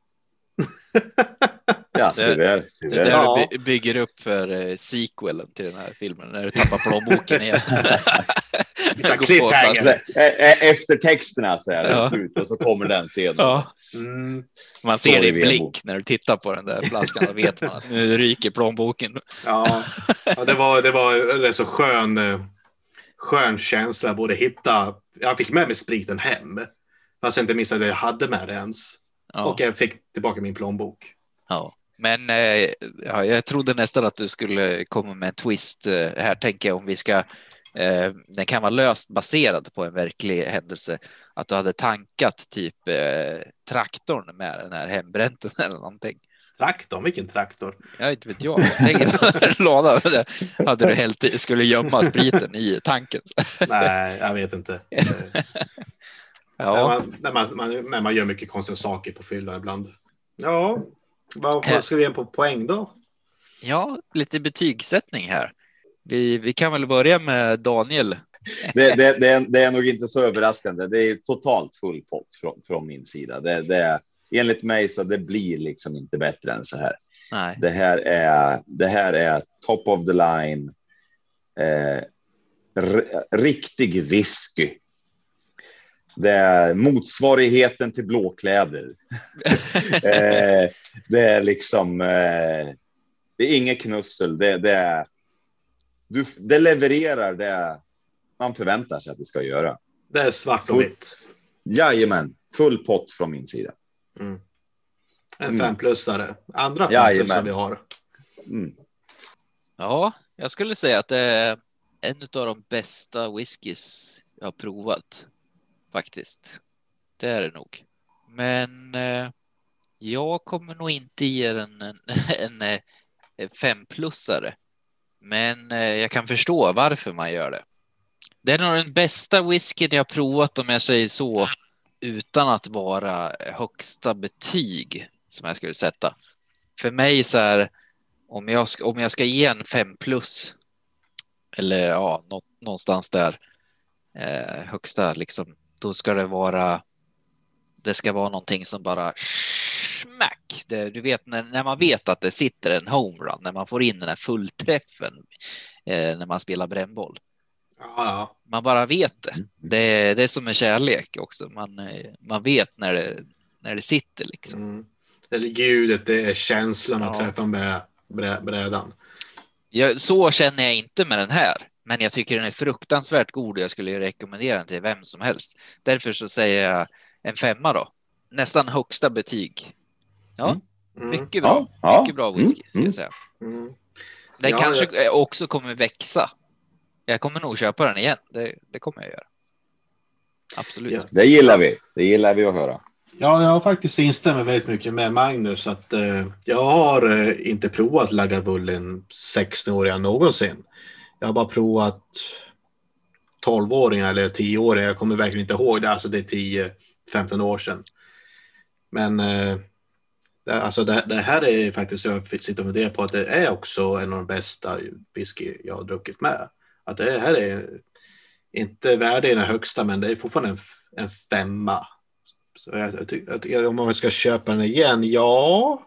Ja, se där. Se Det är där. Ja. du by- bygger upp för eh, sequelen till den här filmen, när du tappar plånboken igen. [LAUGHS] Går på cliffhanger. fast- Så, ä- ä- Efter texterna så är det Ja. slut och så kommer den scenen. Ja, Mm, man ser i din vedboden. blick när du tittar på den där flaskan, då vet man att nu ryker plånboken. ja. ja, det var, det var en så skön, eh, skön känsla. Både hitta, jag fick med mig spriten hem. Fast jag inte missade att jag hade med det ens. Ja. Och jag fick tillbaka min plånbok. Ja, men eh, ja, jag trodde nästan att du skulle komma med en twist. Eh, här tänker jag om vi ska. Eh, den kan vara löst baserad på en verklig händelse. Att du hade tankat typ eh, traktorn med den här hembränten [LAUGHS] eller någonting. Traktorn, vilken traktor? Jag inte vet jag. tänker, [LAUGHS] låda hade du hällt skulle gömma spriten i tanken. Nej, jag vet inte. [LAUGHS] Eh, När, Ja, man, när, man, man, när man gör mycket konstiga saker på fyllan ibland. Ja, vad, vad ska vi ge på poäng då? ja, lite betygssättning här. Vi, vi kan väl börja med Daniel. Det, det, det, är, det är nog inte så överraskande. Det är totalt full pott från, från min sida. Det, det är, enligt mig så det blir liksom inte bättre än så här. Nej, Det här är, det här är top of the line. Eh, riktig whisky. Det är motsvarigheten till blåkläder. [LAUGHS] eh, det är liksom. Eh, det är inget knussel. Det, det är. Du, det levererar det man förväntar sig att det ska göra. Det är svart och vitt. Jajamän, full pott från min sida. Mm. En Mm. femplussare. Andra femplussare vi har. Mm. Ja, jag skulle säga att det är en av de bästa whiskys jag har provat faktiskt. Det är det nog. Men eh, jag kommer nog inte ge den en, [LAUGHS] en, eh, en femplussare. Men eh, jag kan förstå varför man gör det. Det är nog den bästa whiskyn jag provat om jag säger så utan att vara högsta betyg som jag skulle sätta. För mig så här om jag ska, om jag ska ge en 5 plus eller ja, nå, någonstans där eh, högsta liksom, då ska det vara. Det ska vara någonting som bara smack. Det, du vet när, när man vet att det sitter en homerun, när man får in den här fullträffen eh, när man spelar brännboll. Ja. Man bara vet det. Det, det är som en kärlek också. Man, eh, man vet när det, när det sitter liksom. Mm. Det är ljudet, det är känslan att Ja. träffa med brä, brädan. Jag, så känner jag inte med den här, men jag tycker den är fruktansvärt god och jag skulle rekommendera den till vem som helst. Därför så säger jag en femma då. Nästan högsta betyg. Ja, Mm. Mm. mycket bra. Ja. Mycket bra whisky, ska Mm, jag säga. Mm. Den Ja, kanske också kommer växa. Jag kommer nog köpa den igen. Det, det kommer jag göra. Absolut. Ja. Det gillar vi. Det gillar vi att höra. Ja, jag har faktiskt instämmer väldigt mycket med Magnus. att eh, Jag har eh, inte provat Lagavulin 16-åringar någonsin. Jag har bara provat 12-åringar eller 10-åringar. Jag kommer verkligen inte ihåg det. Alltså det är 10-15 år sedan. Men eh, det, alltså det, det här är faktiskt, jag sitter och funderar på att det är också en av de bästa whisky jag har druckit med. Att det här är inte värde i den högsta, men det är fortfarande en, en femma. Så jag, jag, jag, om man ska köpa den igen, ja.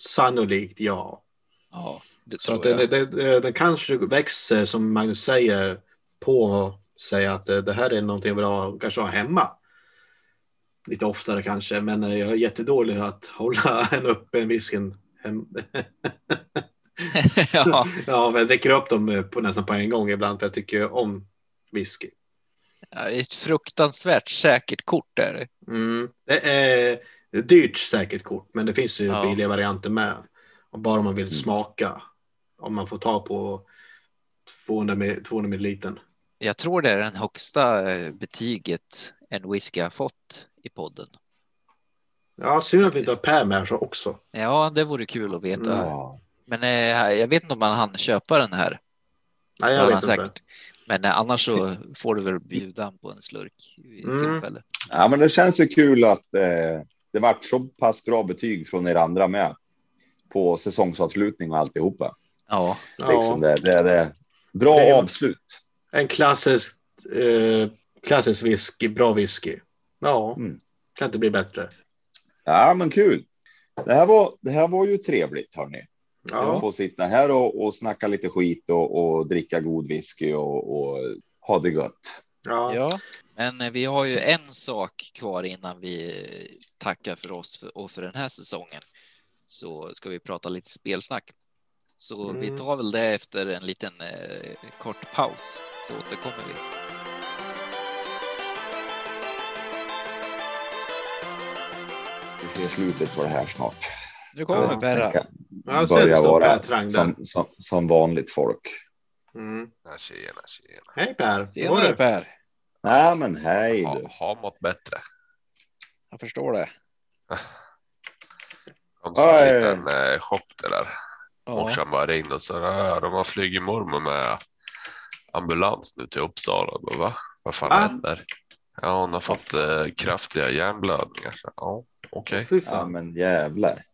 Sannolikt ja. Ja, så att det, det, det, kanske växer, som Magnus säger, på sig att det, här är någonting jag vill ha, kanske ha hemma. lite oftare kanske, men jag är jättedålig att hålla [LAUGHS] en öppen whiskyn. hem- [LAUGHS] ja, [LAUGHS] Ja, jag dricker upp dem på, nästan på en gång ibland för jag tycker om whisky. är ett fruktansvärt säkert kort är det. Mm. Det är ett dyrt säkert kort, men det finns ju Ja. billiga varianter med. Och bara om man vill Mm. smaka. Om man får ta på 200, mil- 200 milliliter. Jag tror det är den högsta eh, betyget en whisky har fått i podden. Ja, synd att vi inte har. Per med så också. Ja, det vore kul att veta. Ja. Men eh, jag vet inte om man hann köpa den här. Nej, jag vet inte. säkert. Men eh, annars så får du väl bjuda på en slurk Mm. tillfälle. ja, men det känns ju kul att eh, det vart så pass bra betyg från er andra med på säsongsavslutning och alltihopa. Ja, Ja, Liksom det, det, det. Bra Det är- avslut. en klassisk, eh, klassisk whisky, bra whisky. Ja, Mm. kan inte bli bättre. Ja, men kul. Det här var, det här var ju trevligt, hörni. Ja, Att få sitta här och, och snacka lite skit och, och dricka god whisky och, och ha det gött. ja. ja. Men vi har ju en sak kvar innan vi tackar för oss för, och för den här säsongen. Så ska vi prata lite spelsnack. Så Mm. vi tar väl det efter en liten eh, kort paus. Så återkommer vi. Vi ser slutet på det här snart. Nu kommer Ja, Perra. Kan Jag ser börja att det står vara som, som, som vanligt folk. Mm. Tjena, tjena. Hej Per! Tjenare? Per. Nej, men hej Ha, du. har mått bättre. Jag förstår det. Kom som en liten eh, chock det där. Ja, Morsan bara ringde och sa "Ja, de har flugit mormor med ambulans nu till Uppsala. Bara, Va? Vad fan Va? händer? Ja, hon har fått eh, kraftiga hjärnblödningar. Ja, okej. Fy Ja, men jävlar.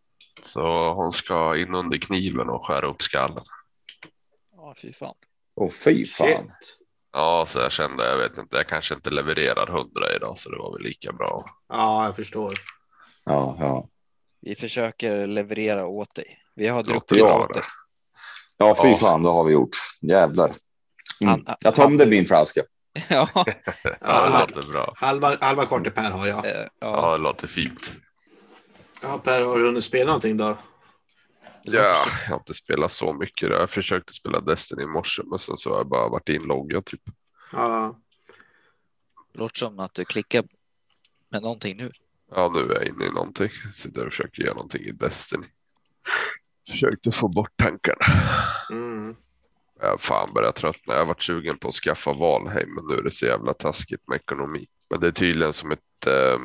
Så hon ska in under kniven och skära upp skallen. ja fy fan. Åh, fy fan. Shit. Ja, så jag kände, jag vet inte, jag kanske inte levererar hundra idag så det var väl lika bra. Ja, jag förstår. Ja, ja. Vi försöker leverera åt dig. Vi har druckit åt det. Ja, fy Ja. fan, det har vi gjort. Jävlar. Mm. Han- Jag tömde min flaska. [LAUGHS] Ja, Ja, Ja, det låter bra. Halva, halva kortet Per har jag. eh, Ja, ja. det låter fint. Ja, Per, har du hunnit spela någonting då? Ja, jag har inte spelat så mycket. Jag försökte spela Destiny i morse, men sen så har jag bara varit inloggad typ. Ja, Låter som att du klickar med någonting nu. Ja, nu är jag inne i någonting. Sitter och försöker göra någonting i Destiny. Försökte få bort tankarna. mm. Jag har fan börjat tröttna. Jag har varit sugen på att skaffa Valheim, men nu är det så jävla taskigt med ekonomi. Men det är tydligen som ett eh,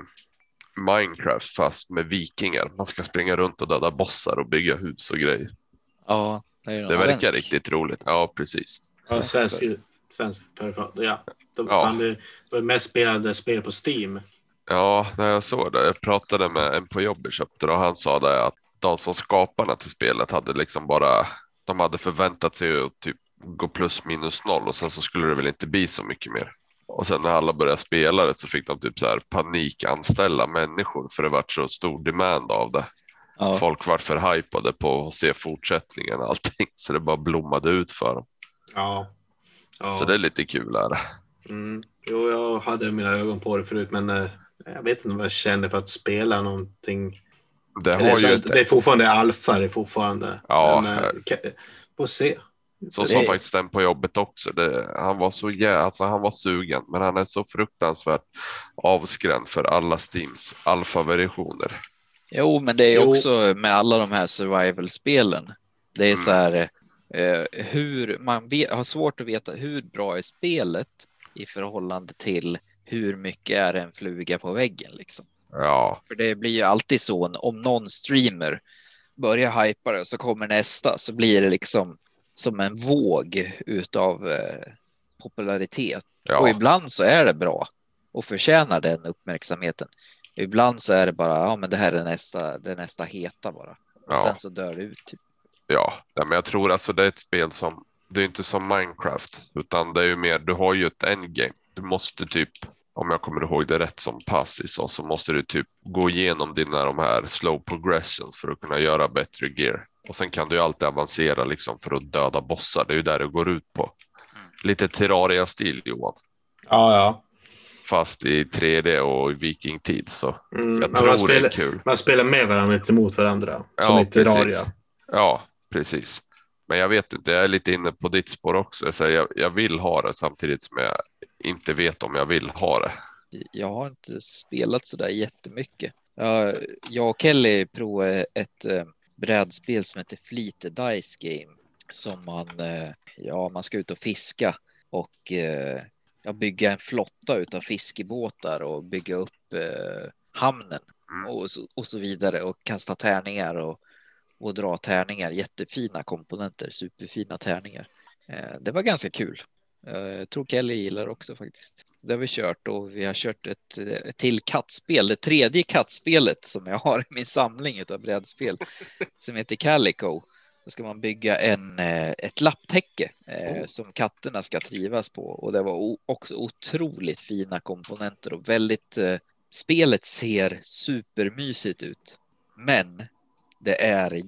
Minecraft fast med vikingar. Man ska springa runt och döda bossar och bygga hus och grejer. Ja, det är Det verkar svensk. riktigt roligt. Ja, precis. ja svensk, svensk. Ja. De, Ja. Fan, det var mest spelade spel på Steam. Ja, när jag såg det. Jag pratade med en på jobbet köpte det och han sa det att de som skaparna till spelet hade liksom bara. De hade förväntat sig att typ gå plus minus noll och sen så skulle det väl inte bli så mycket mer. Och sen när alla började spela det så fick de typ så här panikanställa människor för det vart så stor demand av det. Ja, Folk vart för hypade på att se fortsättningen och allting så det bara blommade ut för dem. Ja. ja. Så det är lite kul är det. Mm. Jo, jag hade mina ögon på det förut, men eh, jag vet inte vad jag känner för att spela någonting. Det har så, ju att det är fortfarande alfa, det är fortfarande. Ja, men, eh, Får se. Så Det sa är- faktiskt den på jobbet också. Det, han var så jä, alltså han var sugen, men han är så fruktansvärt avskrämd för alla Steams alfa-versioner. Jo, men det är Jo. också med alla de här survival-spelen. Det är Mm. så här eh, hur man vet, har svårt att veta hur bra är spelet i förhållande till hur mycket är en fluga på väggen liksom. Ja, För det blir ju alltid så om någon streamer börjar hypa det så kommer nästa så blir det liksom som en våg utav eh, popularitet. Och ja, ibland så är det bra och förtjänar den uppmärksamheten. Ibland så är det bara, ja men det här är nästa, det är nästa heta bara. Och Ja. sen så dör det ut. Typ. ja. Men jag tror alltså det är ett spel som, det är inte som Minecraft, utan det är ju mer, du har ju ett endgame. Du måste typ, om jag kommer ihåg det rätt som Passi sa, så måste du typ gå igenom dina de här slow progressions för att kunna göra bättre gear. Och sen kan du ju alltid avancera liksom för att döda bossar. Det är ju där det går ut på. Mm. Lite Terraria-stil Johan. Ja, ja. fast i 3D och i vikingtid. Så Mm, jag tror man, det spelar, är kul. man spelar med varandra, inte mot varandra. Ja, som i Terraria. precis. Ja, precis. Men jag vet inte, jag är lite inne på ditt spår också. Jag, säger, jag, jag vill ha det samtidigt som jag inte vet om jag vill ha det. Jag har inte spelat så där jättemycket. Ja, jag och Kelly provade ett eh, brädspel som heter Fleet Dice Game som man, eh, ja, man ska ut och fiska och eh, ja, bygga en flotta utav fiskebåtar och bygga upp eh, hamnen Mm. och, så, och så vidare och kasta tärningar och, och dra tärningar. Jättefina komponenter, superfina tärningar. Eh, det var ganska kul. Eh, Jag tror Kelly gillar också faktiskt. Det har vi kört och vi har kört ett, ett till kattspel, det tredje kattspelet som jag har i min samling av brädspel [LAUGHS] som heter Calico. Då ska man bygga en, eh, ett lapptäcke eh, som katterna ska trivas på och det var också otroligt fina komponenter och väldigt eh, spelet ser supermysigt ut. Men det är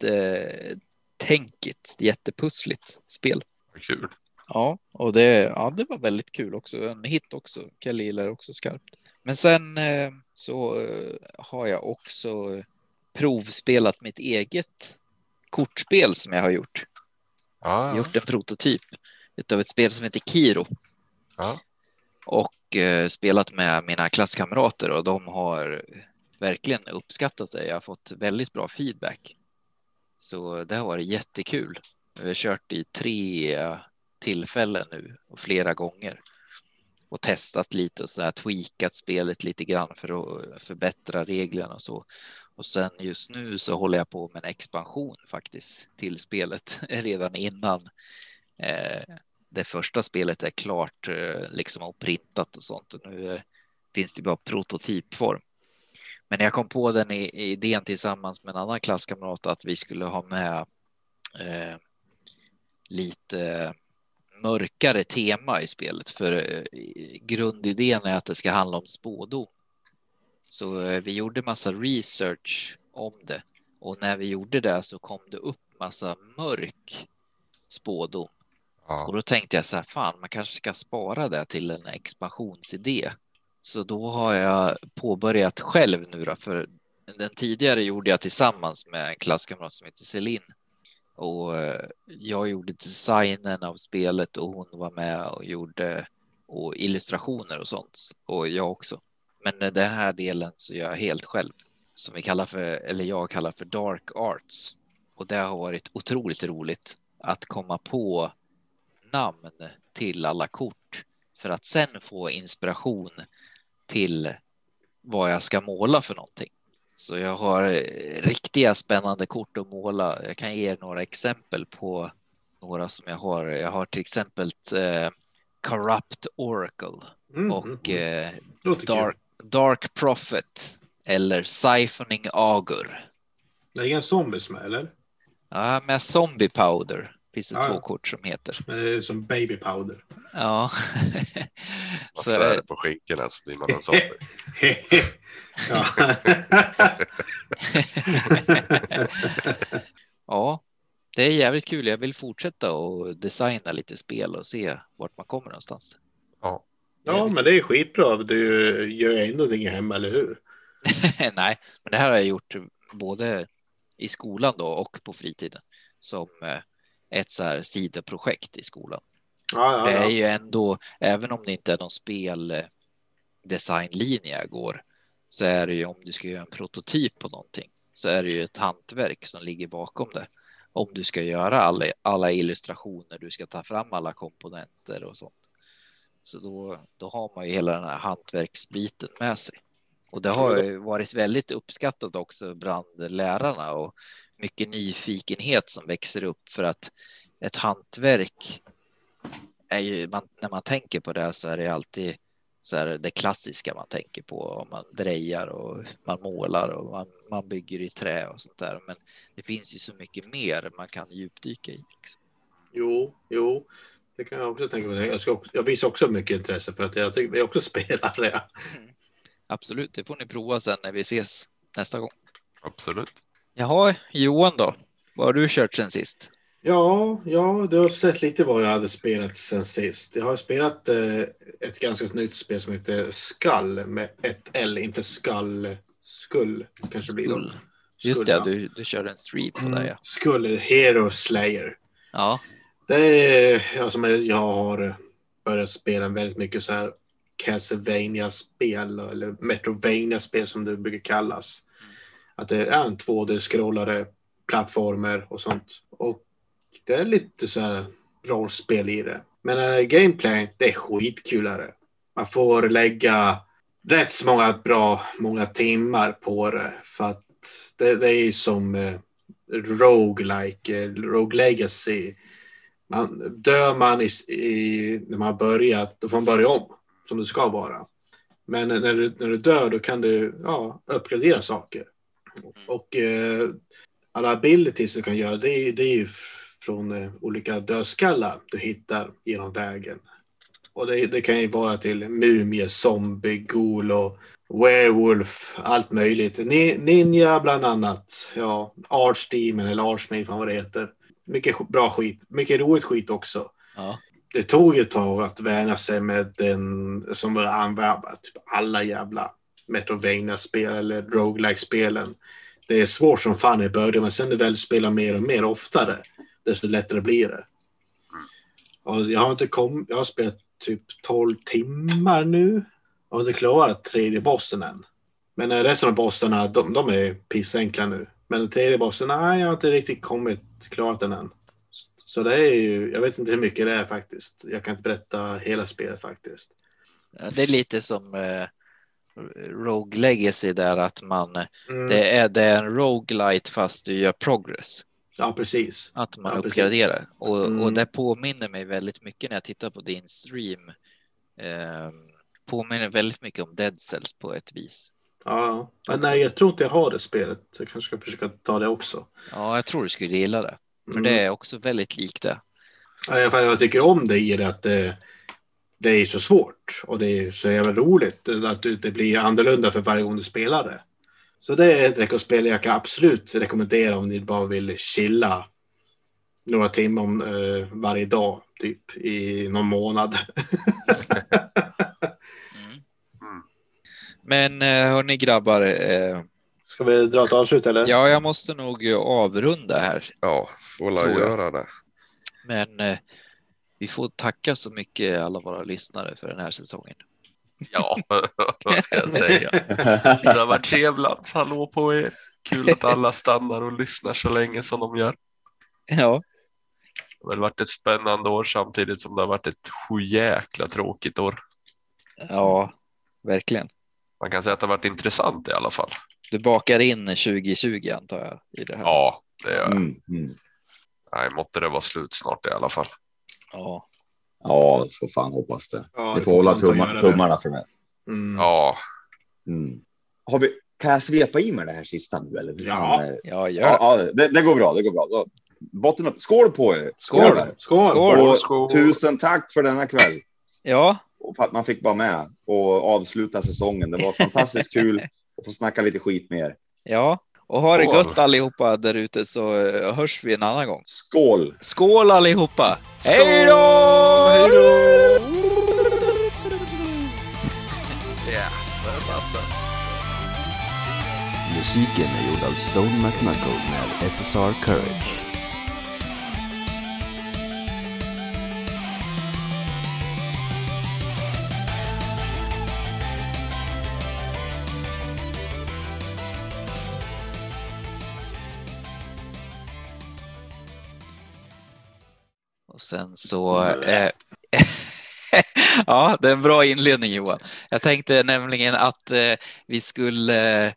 jättetänkigt, jättepussligt spel. Kul. Ja, och det, ja, det var väldigt kul också. En hit också. Kelly gillar också skarpt. Men sen eh, så eh, har jag också provspelat mitt eget kortspel som jag har gjort. Ja, Gjort en prototyp utav ett spel som heter Kiro ja. och eh, spelat med mina klasskamrater och de har verkligen uppskattat det. Jag har fått väldigt bra feedback. Så det har varit jättekul. Vi har kört i tre tillfällen nu och flera gånger och testat lite och så här tweakat spelet lite grann för att förbättra reglerna och så. Och sen just nu så håller jag på med en expansion faktiskt till spelet [LAUGHS] redan innan eh, det första spelet är klart eh, liksom och printat och sånt. Och nu är, finns det bara prototypform. Men jag kom på den i, idén tillsammans med en annan klasskamrat att vi skulle ha med eh, lite mörkare tema i spelet. För eh, grundidén är att det ska handla om spådom. Så eh, vi gjorde massa research om det och när vi gjorde det så kom det upp massa mörk spådom och ja. då tänkte jag så här, fan, man kanske ska spara det till en expansionsidé. Så då har jag påbörjat själv nu då, för den tidigare gjorde jag tillsammans med en klasskamrat som heter Celine. Och eh, jag gjorde designen av spelet och hon var med och gjorde och illustrationer och sånt. Och jag också. Men den här delen så gör jag helt själv. Som vi kallar för, eller jag kallar för dark arts. Och det har varit otroligt roligt att komma på namn till alla kort för att sen få inspiration till vad jag ska måla för någonting. Så jag har eh, riktiga spännande kort att måla. Jag kan ge er några exempel på några som jag har. Jag har till exempel eh, Corrupt Oracle Mm, och mm, eh, Låter kul. Dark, Dark Prophet eller Siphoning Agur. Det är inga zombies med, eller? Ja, med Zombie Powder finns det Ja, två kort som heter. Det är som baby powder. Ja. Man så, svär på skinkorna så blir man en zombie. [LAUGHS] ja. [LAUGHS] ja, det är jävligt kul. Jag vill fortsätta och designa lite spel och se vart man kommer någonstans. Ja. ja, men det är skitbra. Du gör ändå någonting hemma, eller hur? [LAUGHS] Nej, men det här har jag gjort både i skolan då och på fritiden som eh, ett så här sidoprojekt i skolan. Ja, Det ja, är ja. ju ändå, även om det inte är någon speldesignlinje jag går, så är det ju om du ska göra en prototyp på någonting så är det ju ett hantverk som ligger bakom det. Om du ska göra alla, alla illustrationer, du ska ta fram alla komponenter och sånt. Så då, då har man ju hela den här hantverksbiten med sig. Och det har ju varit väldigt uppskattat också bland lärarna och mycket nyfikenhet som växer upp för att ett hantverk är ju, man, när man tänker på det så är det alltid så här det klassiska man tänker på. Om man drejar och man målar och man, man bygger i trä och sånt där. Men det finns ju så mycket mer man kan djupdyka i. Liksom. Jo, jo. Det kan jag också tänka mig. Jag, ska också, jag visar också mycket intresse för att jag tycker jag också [LAUGHS] spelar det. Absolut, det får ni prova sen när vi ses nästa gång. Absolut. Jaha, Johan då? Vad har du kört sen sist? Ja, ja, du har sett lite vad jag hade spelat sen sist. Jag har spelat eh, ett ganska nytt spel som heter Skull med ett L, inte Skull. Skull kanske blir Skull. det. Just det, ja. du, du körde en street på det Mm. ja. Skull Hero Slayer. Ja, Det är, som jag har börjat spela väldigt mycket så här Castlevania-spel eller Metrovania-spel som det brukar kallas. Att det är en 2D-scrollare, plattformer och sånt. Och det är lite så här rollspel i det. Men äh, gameplay, det är skitkulare. Man får lägga rätt så många bra, många timmar på det. För att det, det är ju som eh, roguelike, eh, Rogue Legacy. Man, dör man i, i, när man har börjat, då får man börja om som det ska vara. Men eh, när du, när du dör, då kan du ja, uppgradera saker. Och eh, alla abilities du kan göra, det är, det är ju från eh, olika dödskallar du hittar genom vägen. Och det, det kan ju vara till mumie, zombie, ghoul och werewolf, allt möjligt. Ni, ninja bland annat. Ja, archdemon eller archmage, fan vad det heter. Mycket bra skit. Mycket roligt skit också. ja. Det tog ett tag att vänja sig med den som använder typ alla jävla Metrovania-spel eller roguelike-spelen. Det är svårt som fan i början, men sen när du väl spelar mer och mer oftare, desto lättare blir det. Och jag har inte kommit, jag har spelat typ 12 timmar nu. Jag har inte klarat tredje bossen än. Men eh, resten av bossarna, de, de är pissenkla nu. Men den tredje bossen, nej, jag har inte riktigt kommit, klarat den än. Så det är ju, jag vet inte hur mycket det är faktiskt. Jag kan inte berätta hela spelet faktiskt. Det är lite som eh, Rogue Legacy där att man, Mm. det är, det är en roguelite fast du gör progress. Ja, precis. Att man Ja, precis. uppgraderar. Och, Mm. och det påminner mig väldigt mycket när jag tittar på din stream. Eh, påminner väldigt mycket om Dead Cells på ett vis. Ja, men nej, jag tror inte jag har det spelet. Jag kanske ska försöka ta det också. Ja, jag tror du skulle gilla det. För Mm. det är också väldigt likt det. Ja, jag tycker om det i det att det, det är så svårt och det är så jävla roligt att det blir annorlunda för varje gång du spelar det. Så det är ett rekospel jag kan absolut rekommendera om ni bara vill chilla några timmar om, eh, varje dag, typ i någon månad. Mm. [LAUGHS] Mm. Men eh, hörni grabbar, eh, Ska vi dra ett avslut eller? ja, jag måste nog avrunda här. Ja, får göra det. Men eh, vi får tacka så mycket alla våra lyssnare för den här säsongen. Ja, [LAUGHS] vad ska jag säga? Det har varit trevligt. Hallå på er. Kul att alla stannar och lyssnar så länge som de gör. Ja, Det har väl varit ett spännande år samtidigt som det har varit ett sjujäkla tråkigt år. ja, verkligen. Man kan säga att det har varit intressant i alla fall. Du bakar in 2020 antar jag i det här. Ja, det gör jag. Mm, mm. Nej, måtte det vara slut snart i alla fall. Ja. Ja, så fan hoppas det. Ja, Vi det får hålla fan ta och tumma, göra det. tummarna för det. Mm. Ja, Mm. Har vi, kan jag svepa i mig det här sista nu? Eller? Ja. Ja, gör ja, det. ja det, det går bra. Det går bra. Då, botten upp. Skål på er! Skål. Skål! Skål. Och Skål. tusen tack för denna kväll. Ja, Och för att man fick vara med och avsluta säsongen. Det var fantastiskt kul [LAUGHS] att få snacka lite skit med er. ja. Och ha det gott allihopa där ute så eh, hörs vi en annan gång. Skål! Skål allihopa! Skål. Hej då! Hej då! Musiken är gjord av Stone McMuckle med SSR Courage. Sen så... Eh, [LAUGHS] ja, det är en bra inledning Johan. Jag tänkte nämligen att eh, vi skulle eh,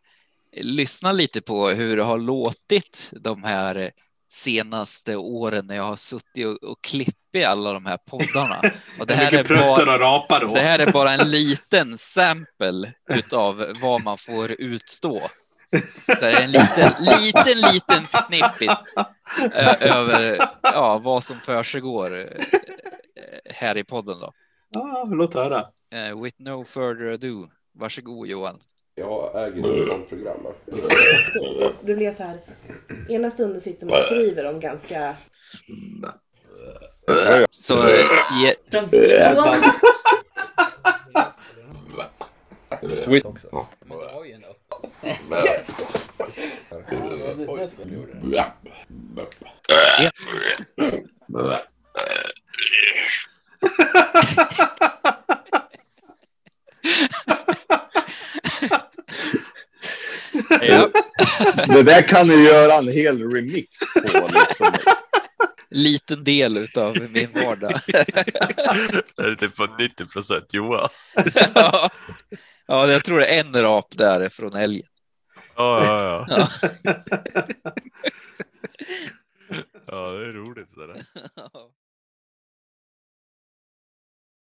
lyssna lite på hur det har låtit de här senaste åren när jag har suttit och, och klippt alla de här poddarna. [LAUGHS] Och det här är bara, det här är bara en liten sample utav vad man får utstå. Så det är en liten, liten, liten snippet över ja, vad som försiggår eh, här i podden då. Ja, låt höra. Eh, With no further ado, varsågod Johan. Jag äger ett sånt program. Det blir så här. Ena stunden sitter man och skriver om ganska Så eh, ge, Känns det också. Men du har ju upp. Yes! Ja, det, det ja, Det där kan ni göra en hel remix på. Liksom. liten del utav min vardag. [LAUGHS] Det är typ på 90 procent Johan. ja, Ja, jag tror det är en rap där från älgen. Ja, ja, ja. [LAUGHS] ja. det är roligt. Det där.